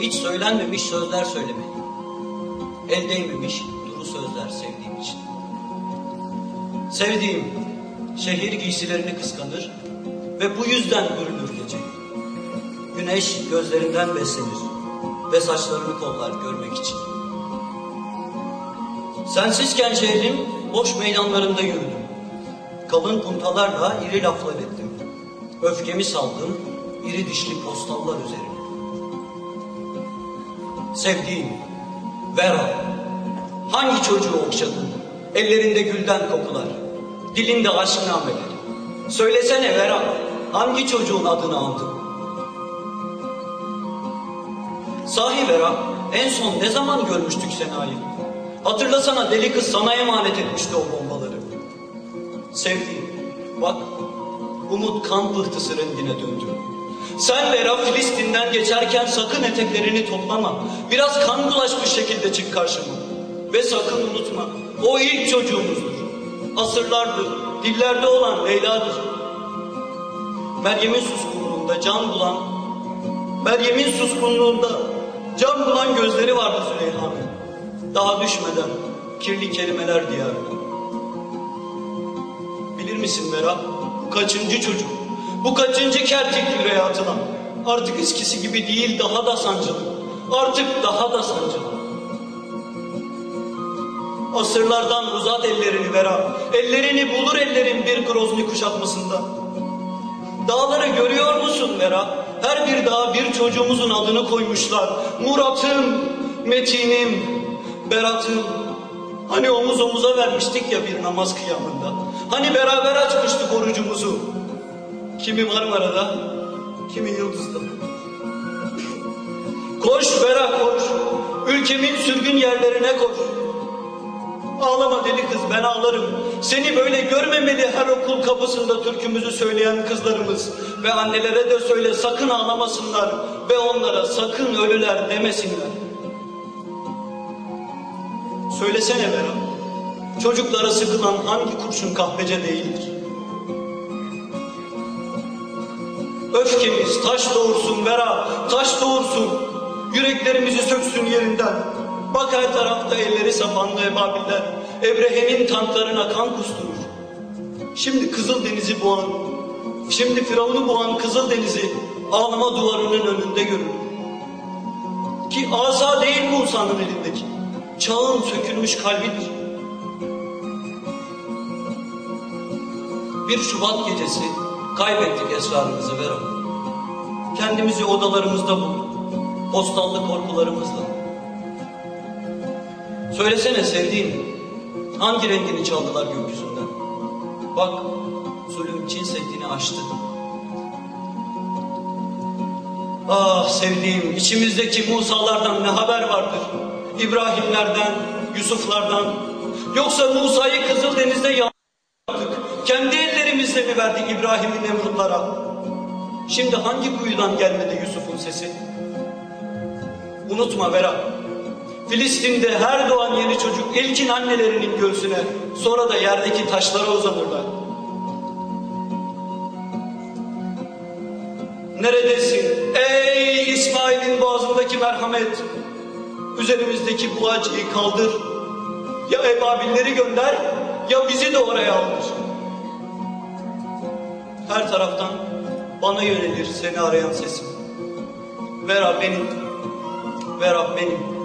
Hiç söylenmemiş sözler söylemeyi. El değmemiş duru sözler sevdiğim için. Sevdiğim şehir giysilerini kıskanır ve bu yüzden bürünür gece. Güneş gözlerinden beslenir ve saçlarını kollar görmek için. Sensizken şehrin boş meydanlarında yürüdüm. Kalın puntalarla iri laflar ettim. Öfkemi saldım iri dişli postallar üzerine. Sevdiğim, Vera, hangi çocuğu okşadın? Ellerinde gülden kokular, dilinde aşk nameleri. Söylesene Vera, hangi çocuğun adını andın? Sahi Vera, en son ne zaman görmüştük Sena'yı? Hatırlasana deli kız sana emanet etmişti o bombaları. Sevdiğim, bak umut kan pıhtısı rengine döndü. Sen Vera Filistin'den geçerken sakın eteklerini toplama. Biraz kan bulaşmış şekilde çık karşıma. Ve sakın unutma, o ilk çocuğumuzdur. Asırlardır, dillerde olan Leyla'dır. Meryem'in suskunluğunda can bulan, Meryem'in suskunluğunda can bulan gözleri vardı Züleyha'nın. Daha düşmeden kirli kelimeler diyarına. Bilir misin Vera, bu kaçıncı çocuk? Bu kaçıncı kertik yüreğe atılan? Artık eskisi gibi değil, daha da sancılı. Artık daha da sancılı. Asırlardan uzat ellerini Vera. Ellerini bulur ellerin bir Grozny kuşatmasında. Dağları görüyor musun Vera? Her bir dağa bir çocuğumuzun adını koymuşlar. Murat'ım, Metin'im, Berat'ım. Hani omuz omuza vermiştik ya bir namaz kıyamında. Hani beraber açmıştık orucumuzu. Kimi Marmara'da, kimi Yıldız'da. Koş Vera koş. Ülkemin sürgün yerlerine koş. Ağlama deli kız ben ağlarım. Seni böyle görmemeli her okul kapısında türkümüzü söyleyen kızlarımız. Ve annelere de söyle sakın ağlamasınlar. Ve onlara sakın ölüler demesinler. Söylesene Vera. Çocuklara sıkılan hangi kurşun kahpece değildir? Öfkemiz taş doğursun Vera, taş doğursun. Yüreklerimizi söksün yerinden. Bak her tarafta elleri sapanlı ebabiller. Ebrehe'nin tanklarına kan kusturur. Şimdi Kızıldeniz'i boğan, şimdi Firavun'u boğan Kızıldeniz'i ağlama duvarının önünde görür. Ki asa değil Musa'nın elindeki. Çağın sökülmüş kalbidir. Bir Şubat gecesi kaybettik esrarımızı Vera. Kendimizi odalarımızda bulduk. Postallı korkularımızla. Söylesene sevdiğim, hangi rengini çaldılar gökyüzünden? Bak, zulüm Çin Seddi'ni aştı. Ah sevdiğim, içimizdeki Musa'lardan ne haber vardır? İbrahimlerden, Yusuflardan. Yoksa Musa'yı Kızıldeniz'de yaktık. Kendi ellerimizle mi verdik İbrahim'in Nemrutlara? Şimdi hangi kuyudan gelmedi Yusuf'un sesi? Unutma Vera. Filistin'de her doğan yeni çocuk ilkin annelerinin göğsüne, sonra da yerdeki taşlara uzanırlar. Neredesin? Ey İsmail'in boğazındaki merhamet! Üzerimizdeki bu acıyı kaldır. Ya ebabilleri gönder, ya bizi de oraya aldır. Her taraftan bana yönelir seni arayan sesim. Vera benim, Vera benim.